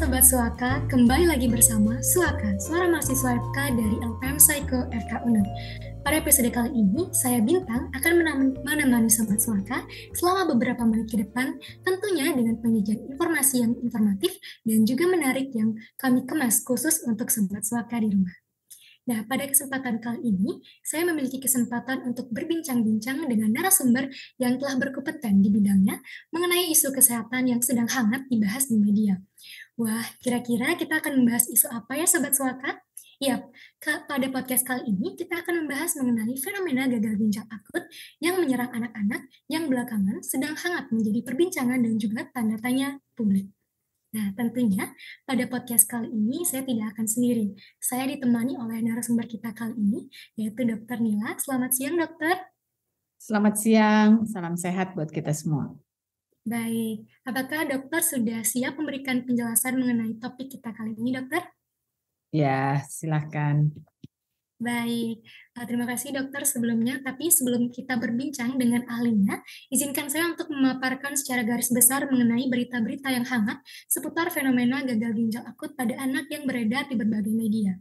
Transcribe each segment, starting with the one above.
Sobat Suaka, kembali lagi bersama Suaka, suara mahasiswa FK dari LPM Psycho FK UNER. Pada episode kali ini, saya Bintang akan menemani Sobat Suaka selama beberapa menit ke depan, tentunya dengan penyajian informasi yang informatif dan juga menarik yang kami kemas khusus untuk Sobat Suaka di rumah. Nah, pada kesempatan kali ini, saya memiliki kesempatan untuk berbincang-bincang dengan narasumber yang telah berkompeten di bidangnya mengenai isu kesehatan yang sedang hangat dibahas di media. Wah, kira-kira kita akan membahas isu apa ya Sobat Suaka? Ya, pada podcast kali ini kita akan membahas mengenai fenomena gagal ginjal akut yang menyerang anak-anak yang belakangan sedang hangat menjadi perbincangan dan juga tanda tanya publik. Nah, tentunya pada podcast kali ini saya tidak akan sendiri. Saya ditemani oleh narasumber kita kali ini, yaitu Dr. Nila. Selamat siang, dokter. Selamat siang, salam sehat buat kita semua. Baik, apakah dokter sudah siap memberikan penjelasan mengenai topik kita kali ini, dokter? Ya, silakan. Baik, uh, terima kasih dokter sebelumnya. Tapi sebelum kita berbincang dengan ahlinya, izinkan saya untuk memaparkan secara garis besar mengenai berita-berita yang hangat seputar fenomena gagal ginjal akut pada anak yang beredar di berbagai media.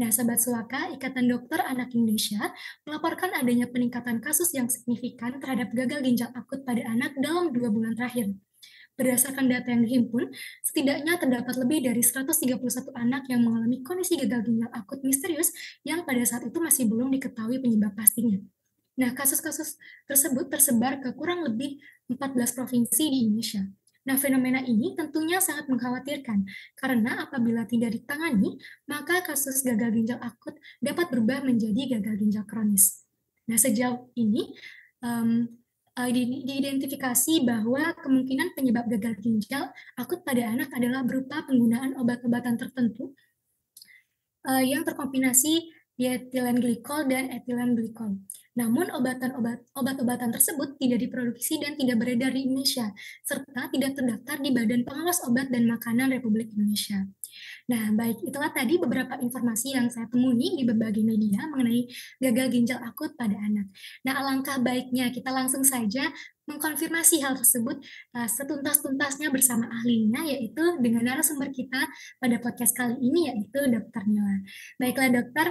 Nah, Sobat Suaka, Ikatan Dokter Anak Indonesia melaporkan adanya peningkatan kasus yang signifikan terhadap gagal ginjal akut pada anak dalam dua bulan terakhir. Berdasarkan data yang dihimpun, setidaknya terdapat lebih dari 131 anak yang mengalami kondisi gagal ginjal akut misterius yang pada saat itu masih belum diketahui penyebab pastinya. Nah, kasus-kasus tersebut tersebar ke kurang lebih 14 provinsi di Indonesia. Nah, fenomena ini tentunya sangat mengkhawatirkan karena apabila tidak ditangani, maka kasus gagal ginjal akut dapat berubah menjadi gagal ginjal kronis. Nah, sejauh ini um, diidentifikasi bahwa kemungkinan penyebab gagal ginjal akut pada anak adalah berupa penggunaan obat-obatan tertentu uh, yang terkombinasi dietilen glikol dan etilen glikol. Namun obatan-obat obat-obatan tersebut tidak diproduksi dan tidak beredar di Indonesia serta tidak terdaftar di Badan Pengawas Obat dan Makanan Republik Indonesia. Nah, baik itulah tadi beberapa informasi yang saya temui di berbagai media mengenai gagal ginjal akut pada anak. Nah, alangkah baiknya kita langsung saja mengkonfirmasi hal tersebut uh, setuntas-tuntasnya bersama ahlinya yaitu dengan narasumber kita pada podcast kali ini yaitu Dokter Nila. Baiklah dokter,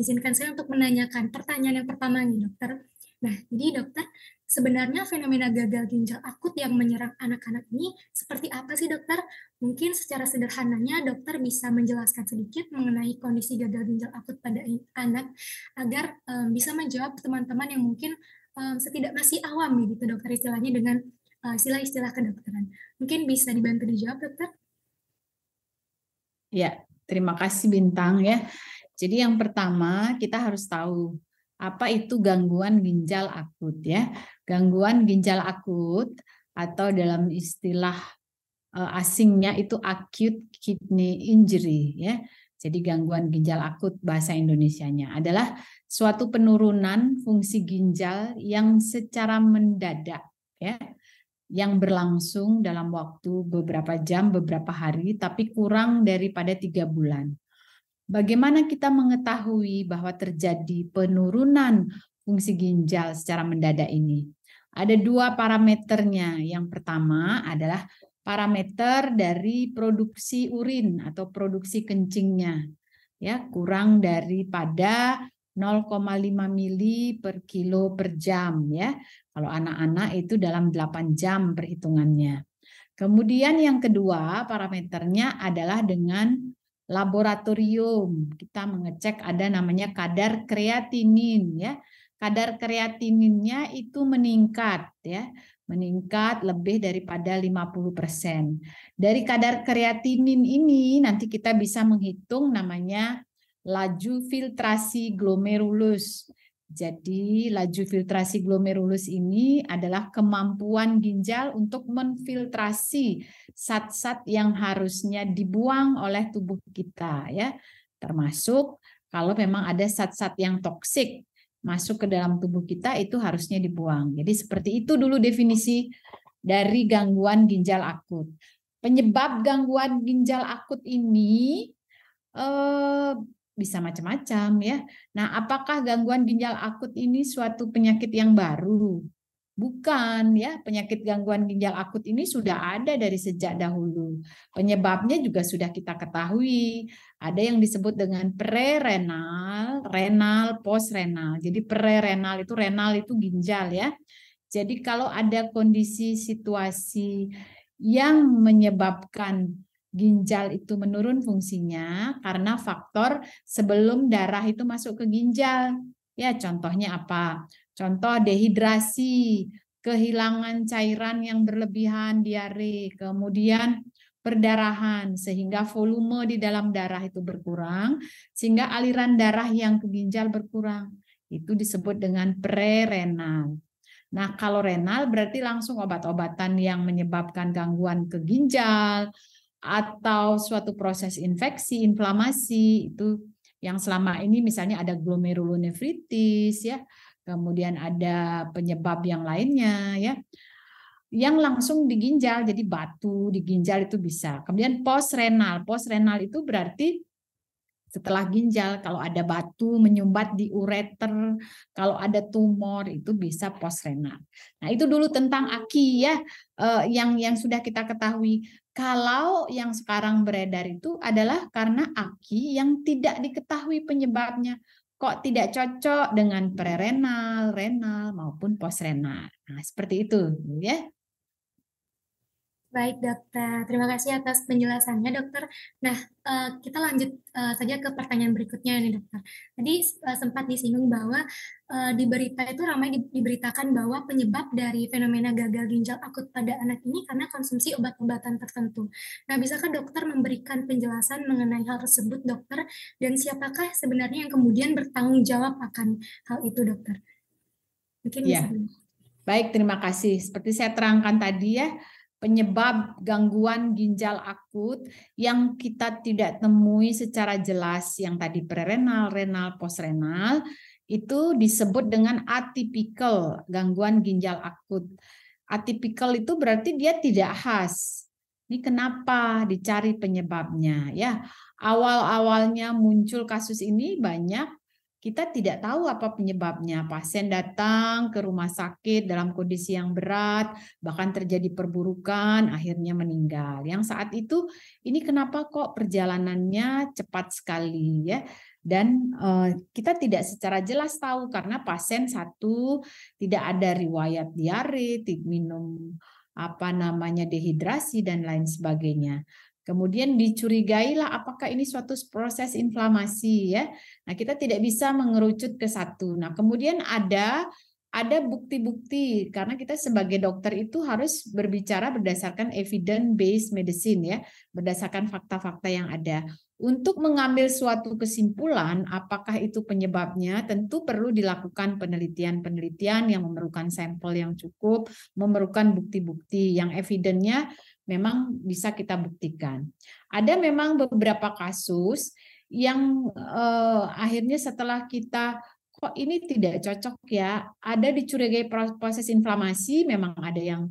izinkan saya untuk menanyakan pertanyaan yang pertama nih dokter. Nah, jadi dokter, sebenarnya fenomena gagal ginjal akut yang menyerang anak-anak ini seperti apa sih dokter? Mungkin secara sederhananya dokter bisa menjelaskan sedikit mengenai kondisi gagal ginjal akut pada anak agar um, bisa menjawab teman-teman yang mungkin um, setidak masih awam gitu dokter istilahnya dengan uh, istilah-istilah kedokteran. Mungkin bisa dibantu dijawab dokter? Ya, terima kasih Bintang ya. Jadi yang pertama kita harus tahu apa itu gangguan ginjal akut ya. Gangguan ginjal akut atau dalam istilah uh, asingnya itu acute kidney injury ya. Jadi gangguan ginjal akut bahasa Indonesianya adalah suatu penurunan fungsi ginjal yang secara mendadak ya yang berlangsung dalam waktu beberapa jam, beberapa hari, tapi kurang daripada tiga bulan. Bagaimana kita mengetahui bahwa terjadi penurunan fungsi ginjal secara mendadak ini? Ada dua parameternya. Yang pertama adalah parameter dari produksi urin atau produksi kencingnya. Ya, kurang daripada 0,5 mili per kilo per jam ya. Kalau anak-anak itu dalam 8 jam perhitungannya. Kemudian yang kedua parameternya adalah dengan laboratorium kita mengecek ada namanya kadar kreatinin ya. Kadar kreatininnya itu meningkat ya, meningkat lebih daripada 50%. Dari kadar kreatinin ini nanti kita bisa menghitung namanya laju filtrasi glomerulus. Jadi laju filtrasi glomerulus ini adalah kemampuan ginjal untuk menfiltrasi zat-zat yang harusnya dibuang oleh tubuh kita ya. Termasuk kalau memang ada zat-zat yang toksik masuk ke dalam tubuh kita itu harusnya dibuang. Jadi seperti itu dulu definisi dari gangguan ginjal akut. Penyebab gangguan ginjal akut ini eh, bisa macam-macam ya. Nah, apakah gangguan ginjal akut ini suatu penyakit yang baru? Bukan ya, penyakit gangguan ginjal akut ini sudah ada dari sejak dahulu. Penyebabnya juga sudah kita ketahui. Ada yang disebut dengan prerenal, renal, postrenal. Jadi prerenal itu renal itu ginjal ya. Jadi kalau ada kondisi situasi yang menyebabkan ginjal itu menurun fungsinya karena faktor sebelum darah itu masuk ke ginjal. Ya, contohnya apa? Contoh dehidrasi, kehilangan cairan yang berlebihan, diare, kemudian perdarahan sehingga volume di dalam darah itu berkurang sehingga aliran darah yang ke ginjal berkurang. Itu disebut dengan prerenal. Nah, kalau renal berarti langsung obat-obatan yang menyebabkan gangguan ke ginjal atau suatu proses infeksi, inflamasi itu yang selama ini misalnya ada glomerulonefritis ya kemudian ada penyebab yang lainnya ya yang langsung di ginjal jadi batu di ginjal itu bisa. Kemudian post renal post renal itu berarti setelah ginjal kalau ada batu menyumbat di ureter kalau ada tumor itu bisa post renal nah itu dulu tentang aki ya eh, yang yang sudah kita ketahui kalau yang sekarang beredar itu adalah karena aki yang tidak diketahui penyebabnya kok tidak cocok dengan prerenal, renal maupun postrenal. Nah, seperti itu ya. Baik dokter, terima kasih atas penjelasannya dokter. Nah, uh, kita lanjut uh, saja ke pertanyaan berikutnya nih dokter. Tadi uh, sempat disinggung bahwa di berita itu ramai di, diberitakan bahwa penyebab dari fenomena gagal ginjal akut pada anak ini karena konsumsi obat-obatan tertentu. Nah, bisakah dokter memberikan penjelasan mengenai hal tersebut dokter dan siapakah sebenarnya yang kemudian bertanggung jawab akan hal itu dokter? Mungkin ya. Baik, terima kasih. Seperti saya terangkan tadi ya, penyebab gangguan ginjal akut yang kita tidak temui secara jelas yang tadi prerenal, renal, postrenal itu disebut dengan atypical gangguan ginjal akut. Atypical itu berarti dia tidak khas. Ini kenapa dicari penyebabnya ya? Awal-awalnya muncul kasus ini banyak kita tidak tahu apa penyebabnya. Pasien datang ke rumah sakit dalam kondisi yang berat, bahkan terjadi perburukan, akhirnya meninggal. Yang saat itu ini kenapa kok perjalanannya cepat sekali ya? Dan uh, kita tidak secara jelas tahu karena pasien satu tidak ada riwayat diare, minum apa namanya dehidrasi dan lain sebagainya. Kemudian dicurigailah apakah ini suatu proses inflamasi ya. Nah, kita tidak bisa mengerucut ke satu. Nah, kemudian ada ada bukti-bukti karena kita sebagai dokter itu harus berbicara berdasarkan evidence based medicine ya, berdasarkan fakta-fakta yang ada. Untuk mengambil suatu kesimpulan apakah itu penyebabnya tentu perlu dilakukan penelitian-penelitian yang memerlukan sampel yang cukup, memerlukan bukti-bukti yang evidennya memang bisa kita buktikan. Ada memang beberapa kasus yang eh, akhirnya setelah kita kok ini tidak cocok ya, ada dicurigai proses inflamasi, memang ada yang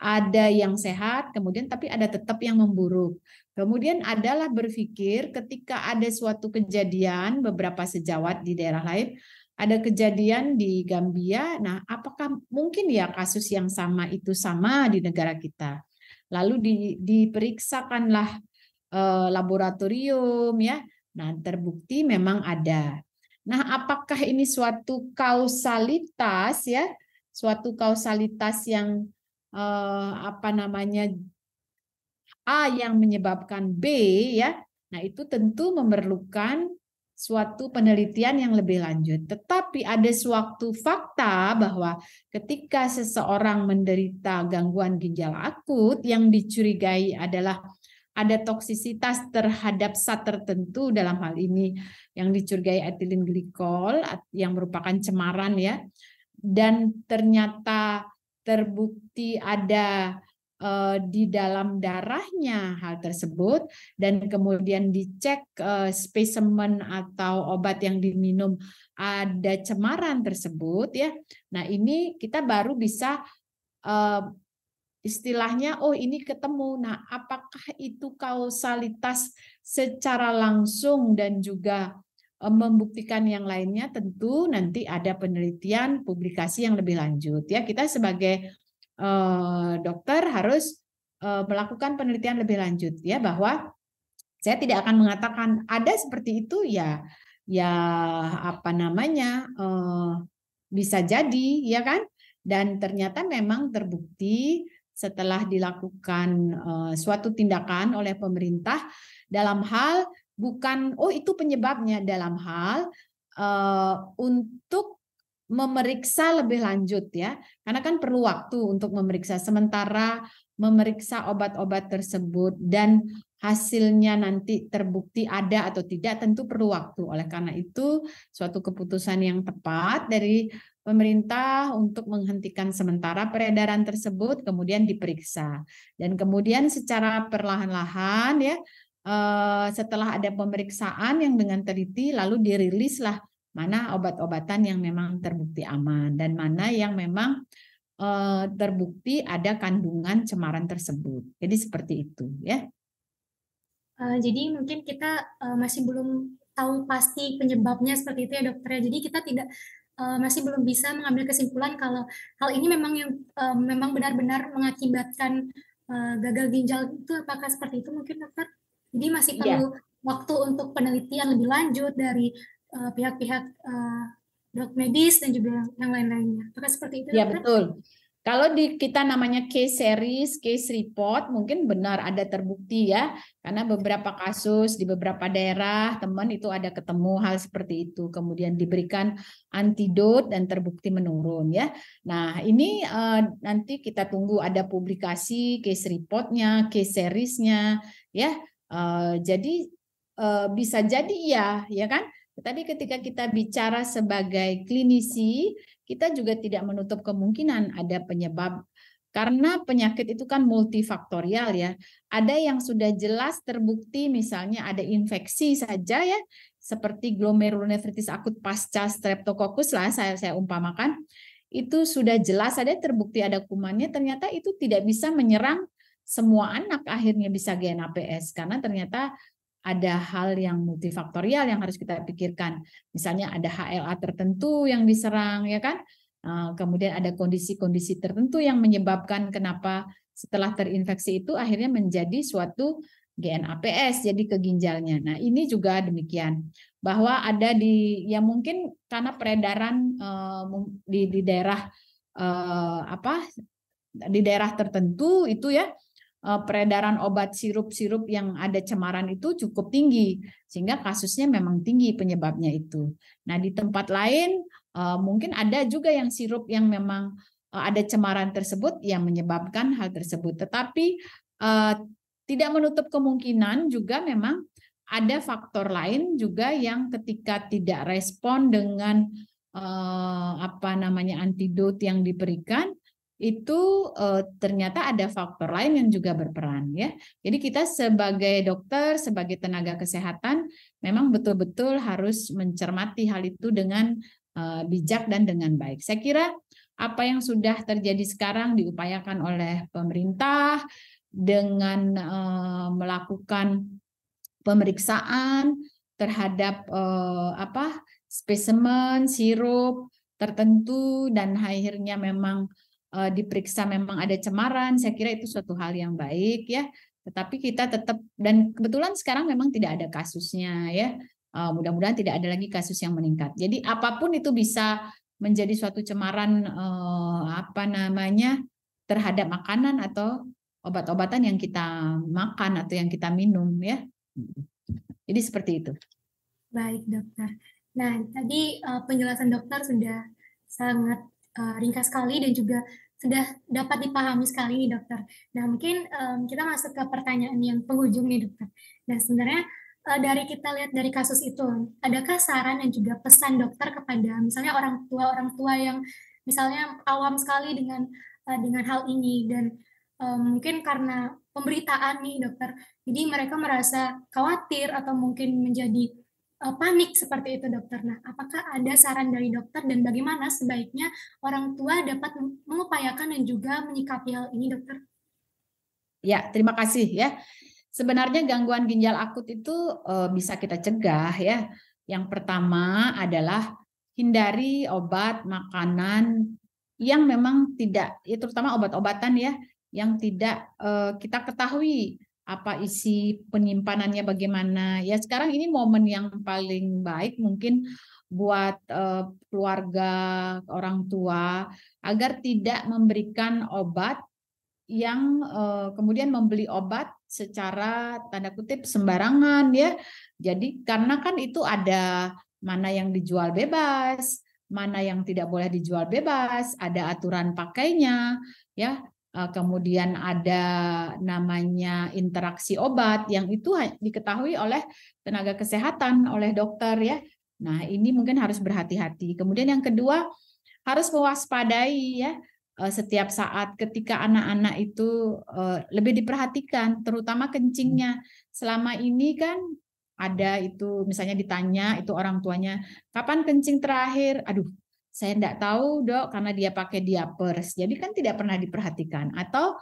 ada yang sehat, kemudian tapi ada tetap yang memburuk. Kemudian adalah berpikir ketika ada suatu kejadian beberapa sejawat di daerah lain, ada kejadian di Gambia. Nah, apakah mungkin ya kasus yang sama itu sama di negara kita? Lalu di, diperiksakanlah eh, laboratorium ya. Nah, terbukti memang ada. Nah, apakah ini suatu kausalitas ya? Suatu kausalitas yang eh, apa namanya A yang menyebabkan B ya. Nah, itu tentu memerlukan suatu penelitian yang lebih lanjut. Tetapi ada suatu fakta bahwa ketika seseorang menderita gangguan ginjal akut yang dicurigai adalah ada toksisitas terhadap zat tertentu dalam hal ini yang dicurigai etilen glikol yang merupakan cemaran ya dan ternyata terbukti ada di dalam darahnya hal tersebut dan kemudian dicek uh, spesimen atau obat yang diminum ada cemaran tersebut ya. Nah, ini kita baru bisa uh, istilahnya oh ini ketemu. Nah, apakah itu kausalitas secara langsung dan juga membuktikan yang lainnya tentu nanti ada penelitian publikasi yang lebih lanjut ya kita sebagai dokter harus uh, melakukan penelitian lebih lanjut ya bahwa saya tidak akan mengatakan ada seperti itu ya ya apa namanya uh, bisa jadi ya kan? Dan ternyata memang terbukti setelah dilakukan suatu tindakan oleh pemerintah dalam hal bukan oh itu penyebabnya dalam hal untuk memeriksa lebih lanjut ya. Karena kan perlu waktu untuk memeriksa sementara memeriksa obat-obat tersebut dan hasilnya nanti terbukti ada atau tidak tentu perlu waktu. Oleh karena itu suatu keputusan yang tepat dari pemerintah untuk menghentikan sementara peredaran tersebut kemudian diperiksa. Dan kemudian secara perlahan-lahan ya Eh, setelah ada pemeriksaan yang dengan teliti lalu dirilislah mana obat-obatan yang memang terbukti aman dan mana yang memang uh, terbukti ada kandungan cemaran tersebut. Jadi seperti itu ya. Uh, jadi mungkin kita uh, masih belum tahu pasti penyebabnya seperti itu ya dokter. Ya. Jadi kita tidak uh, masih belum bisa mengambil kesimpulan kalau hal ini memang yang uh, memang benar-benar mengakibatkan uh, gagal ginjal itu apakah seperti itu mungkin dokter? Jadi masih iya. perlu yeah. waktu untuk penelitian lebih lanjut dari eh, pihak-pihak uh, dok medis dan juga yang lain-lainnya. Apakah seperti itu? Ya betul. Kalau di kita namanya case series, case report, mungkin benar ada terbukti ya, karena beberapa kasus di beberapa daerah teman itu ada ketemu hal seperti itu, kemudian diberikan antidot dan terbukti menurun ya. Nah ini uh, nanti kita tunggu ada publikasi case reportnya, case seriesnya ya. Uh, jadi uh, bisa jadi ya, ya kan? Tetapi ketika kita bicara sebagai klinisi, kita juga tidak menutup kemungkinan ada penyebab karena penyakit itu kan multifaktorial ya. Ada yang sudah jelas terbukti misalnya ada infeksi saja ya, seperti glomerulonefritis akut pasca streptococcus lah saya saya umpamakan. Itu sudah jelas ada terbukti ada kumannya ternyata itu tidak bisa menyerang semua anak akhirnya bisa GNAPS karena ternyata ada hal yang multifaktorial yang harus kita pikirkan. Misalnya ada HLA tertentu yang diserang ya kan. Eh, kemudian ada kondisi-kondisi tertentu yang menyebabkan kenapa setelah terinfeksi itu akhirnya menjadi suatu GNAPS jadi ke ginjalnya. Nah, ini juga demikian bahwa ada di ya mungkin karena peredaran uh, di di daerah uh, apa di daerah tertentu itu ya Eh, peredaran obat sirup-sirup yang ada cemaran itu cukup tinggi sehingga kasusnya memang tinggi penyebabnya itu. Nah, di tempat lain eh, mungkin ada juga yang sirup yang memang eh, ada cemaran tersebut yang menyebabkan hal tersebut. Tetapi tidak menutup kemungkinan juga memang ada faktor lain juga yang ketika tidak respon dengan apa namanya antidot yang diberikan itu uh, ternyata ada faktor lain yang juga berperan ya. Jadi kita sebagai dokter, sebagai tenaga kesehatan memang betul-betul harus mencermati hal itu dengan uh, bijak dan dengan baik. Saya kira apa yang sudah terjadi sekarang diupayakan oleh pemerintah dengan uh, melakukan pemeriksaan terhadap uh, apa spesimen sirup tertentu dan akhirnya memang uh, diperiksa memang ada cemaran, saya kira itu suatu hal yang baik ya. Tetapi kita tetap dan kebetulan sekarang memang tidak ada kasusnya ya. Uh, mudah-mudahan tidak ada lagi kasus yang meningkat. Jadi apa pun itu bisa menjadi suatu cemaran uh, apa namanya terhadap makanan atau obat-obatan yang kita makan atau yang kita minum ya. Jadi seperti itu. Baik dokter. Nah tadi penjelasan dokter sudah sangat uh, ringkas sekali dan juga sudah dapat dipahami sekali nih dokter. Nah mungkin um, kita masuk ke pertanyaan yang penghujung nih dokter. Nah sebenarnya uh, dari kita lihat dari kasus itu, adakah saran dan juga pesan dokter kepada misalnya orang tua orang tua yang misalnya awam sekali dengan uh, dengan hal ini dan um, mungkin karena pemberitaan nih dokter, jadi mereka merasa khawatir atau mungkin menjadi uh, panik seperti itu dokter. Nah, apakah ada saran dari dokter dan bagaimana sebaiknya orang tua dapat mengupayakan dan juga menyikapi hal ini dokter? Ya, terima kasih ya. Sebenarnya gangguan ginjal akut itu uh, bisa kita cegah ya. Yang pertama adalah hindari obat, makanan yang memang tidak, ya terutama obat-obatan ya, yang tidak uh, kita ketahui apa isi penyimpanannya bagaimana. Ya sekarang ini momen yang paling baik mungkin buat uh, keluarga orang tua agar tidak memberikan obat yang uh, kemudian membeli obat secara tanda kutip sembarangan ya. Jadi karena kan itu ada mana yang dijual bebas, mana yang tidak boleh dijual bebas, ada aturan pakainya, ya. Eh, kemudian ada namanya interaksi obat yang itu diketahui oleh tenaga kesehatan, oleh dokter ya. Nah, ini mungkin harus berhati-hati. Kemudian yang kedua, harus mewaspadai ya eh, setiap saat ketika anak-anak itu eh, lebih diperhatikan, terutama kencingnya. Selama ini kan ada itu misalnya ditanya itu orang tuanya kapan kencing terakhir aduh saya tidak tahu dok karena dia pakai diapers. Jadi kan tidak pernah diperhatikan. Atau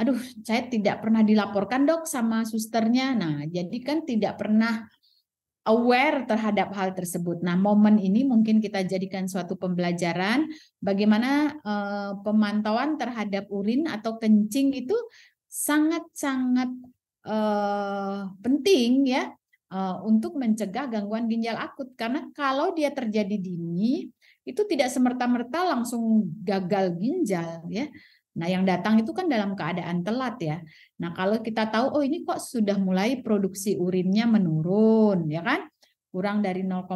aduh saya tidak pernah dilaporkan dok sama susternya. Nah jadi kan tidak pernah aware terhadap hal tersebut. Nah, momen ini mungkin kita jadikan suatu pembelajaran bagaimana eh, pemantauan terhadap urin atau kencing itu sangat-sangat eh, penting ya uh, untuk mencegah gangguan ginjal akut. Karena kalau dia terjadi dini itu tidak semerta-merta langsung gagal ginjal ya. Nah, yang datang itu kan dalam keadaan telat ya. Nah, kalau kita tahu oh ini kok sudah mulai produksi urinnya menurun ya kan? Kurang dari 0,5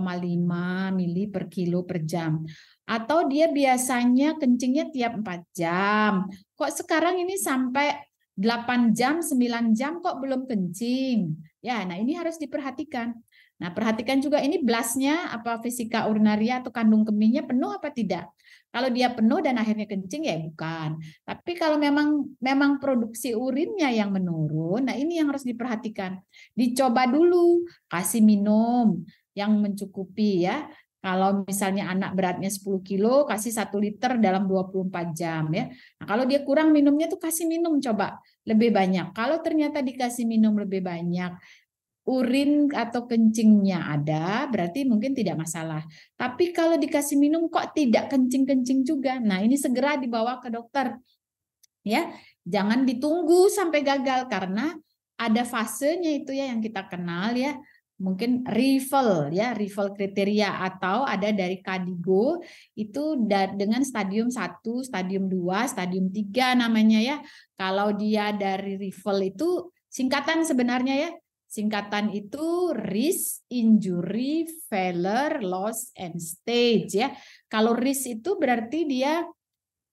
mili per kilo per jam. Atau dia biasanya kencingnya tiap 4 jam. Kok sekarang ini sampai 8 jam, 9 jam kok belum kencing. Ya, nah ini harus diperhatikan. Nah, perhatikan juga ini blasnya apa fisika urinaria atau kandung kemihnya penuh apa tidak. Kalau dia penuh dan akhirnya kencing ya bukan. Tapi kalau memang memang produksi urinnya yang menurun, nah ini yang harus diperhatikan. Dicoba dulu, kasih minum yang mencukupi ya. Kalau misalnya anak beratnya 10 kilo, kasih 1 liter dalam 24 jam ya. Nah, kalau dia kurang minumnya tuh kasih minum coba lebih banyak. Kalau ternyata dikasih minum lebih banyak, urin atau kencingnya ada, berarti mungkin tidak masalah. Tapi kalau dikasih minum kok tidak kencing-kencing juga. Nah, ini segera dibawa ke dokter. Ya, jangan ditunggu sampai gagal karena ada fasenya itu ya yang kita kenal ya mungkin rival ya rival kriteria atau ada dari Kadigo itu dengan stadium 1, stadium 2, stadium 3 namanya ya. Kalau dia dari rival itu singkatan sebenarnya ya. Singkatan itu risk, injury, failure, loss and stage ya. Kalau risk itu berarti dia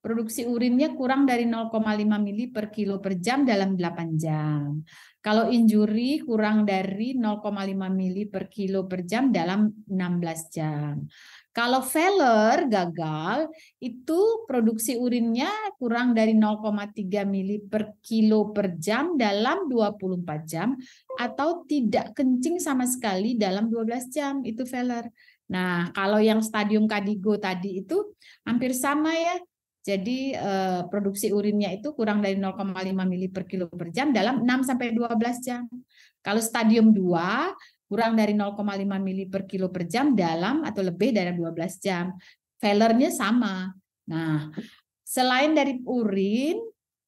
produksi urinnya kurang dari 0,5 mili per kilo per jam dalam 8 jam. Kalau injury kurang dari 0,5 mili per kilo per jam dalam 16 jam. Kalau failure gagal, itu produksi urinnya kurang dari 0,3 mili per kilo per jam dalam 24 jam atau tidak kencing sama sekali dalam 12 jam, itu failure. Nah, kalau yang stadium kadigo tadi itu hampir sama ya, jadi eh, produksi urinnya itu kurang dari 0,5 mili per kilo per jam dalam 6 sampai 12 jam. Kalau stadium 2 kurang dari 0,5 mili per kilo per jam dalam atau lebih dari 12 jam. Failure-nya sama. Nah, selain dari urin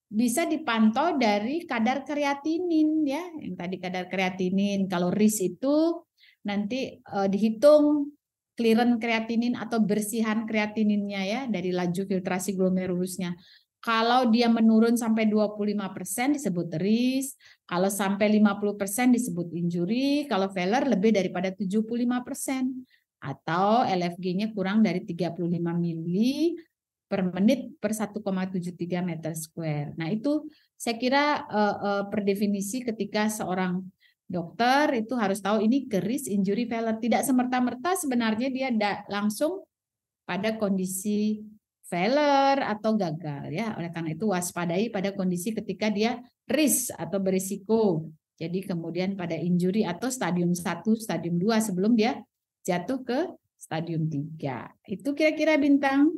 bisa dipantau dari kadar kreatinin ya. Yang tadi kadar kreatinin kalau RIS itu nanti uh, dihitung clearance kreatinin atau bersihan kreatininnya ya dari laju filtrasi glomerulusnya. Kalau dia menurun sampai 25% disebut RIS, kalau sampai 50% disebut injury, kalau failure lebih daripada 75% atau LFG-nya kurang dari 35 mili per menit per 1,73 meter square. Nah, itu saya kira uh, uh, per definisi ketika seorang dokter itu harus tahu ini keris injury failure. Tidak semerta-merta sebenarnya dia langsung pada kondisi failure atau gagal ya. Oleh karena itu waspadai pada kondisi ketika dia risk atau berisiko. Jadi kemudian pada injury atau stadium 1, stadium 2 sebelum dia jatuh ke stadium 3. Itu kira-kira bintang.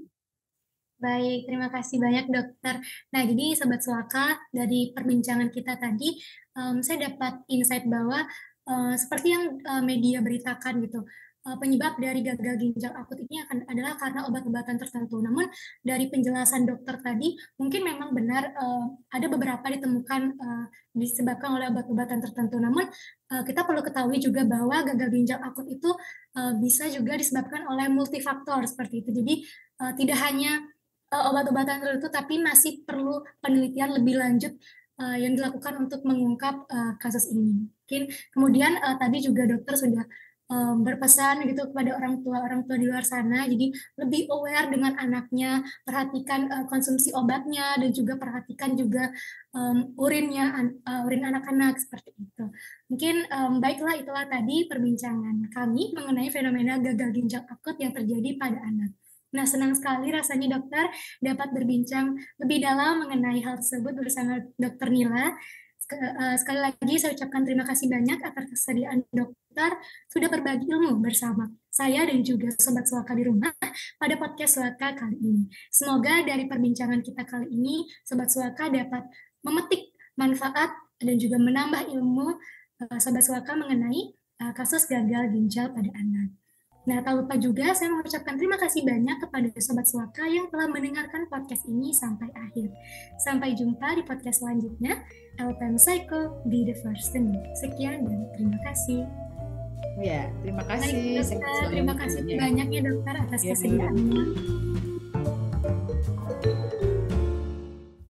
Baik, terima kasih banyak dokter. Nah, jadi Sobat Suaka, dari perbincangan kita tadi, um, saya dapat insight bahwa uh, seperti yang uh, media beritakan gitu, uh, penyebab dari gagal ginjal akut ini akan adalah karena obat-obatan tertentu. Namun dari penjelasan dokter tadi mungkin memang benar uh, ada beberapa ditemukan uh, disebabkan oleh obat-obatan tertentu. Namun uh, kita perlu ketahui juga bahwa gagal ginjal akut itu uh, bisa juga disebabkan oleh multifaktor seperti itu. Jadi uh, tidak hanya uh, obat-obatan tertentu tapi masih perlu penelitian lebih lanjut uh, yang dilakukan untuk mengungkap uh, kasus ini. Mungkin kemudian uh, tadi juga dokter sudah um, berpesan gitu kepada orang tua orang tua di luar sana, jadi lebih aware dengan anaknya, perhatikan uh, konsumsi obatnya dan juga perhatikan juga um, urinnya uh, urin anak-anak seperti itu. Mungkin um, baiklah itulah tadi perbincangan kami mengenai fenomena gagal ginjal akut yang terjadi pada anak. Nah, senang sekali rasanya dokter dapat berbincang lebih dalam mengenai hal tersebut bersama dokter Nila. Eh, sekali lagi saya ucapkan terima kasih banyak atas kesediaan dokter sudah berbagi ilmu bersama saya dan juga sobat Suaka di rumah pada podcast Suaka kali ini. Semoga dari perbincangan kita kali ini sobat Suaka dapat memetik manfaat dan juga menambah ilmu uh, sobat Suaka mengenai uh, kasus gagal ginjal pada anak. Nah, tak lupa juga saya mengucapkan terima kasih banyak kepada Sobat Suaka yang telah mendengarkan podcast ini sampai akhir. Sampai jumpa di podcast selanjutnya. LPM Psycho, be the first to know. Sekian dan terima kasih. Ya, terima kasih. Baik, dokter, terima kasih banyak ya dokter atas ya, kesediaannya.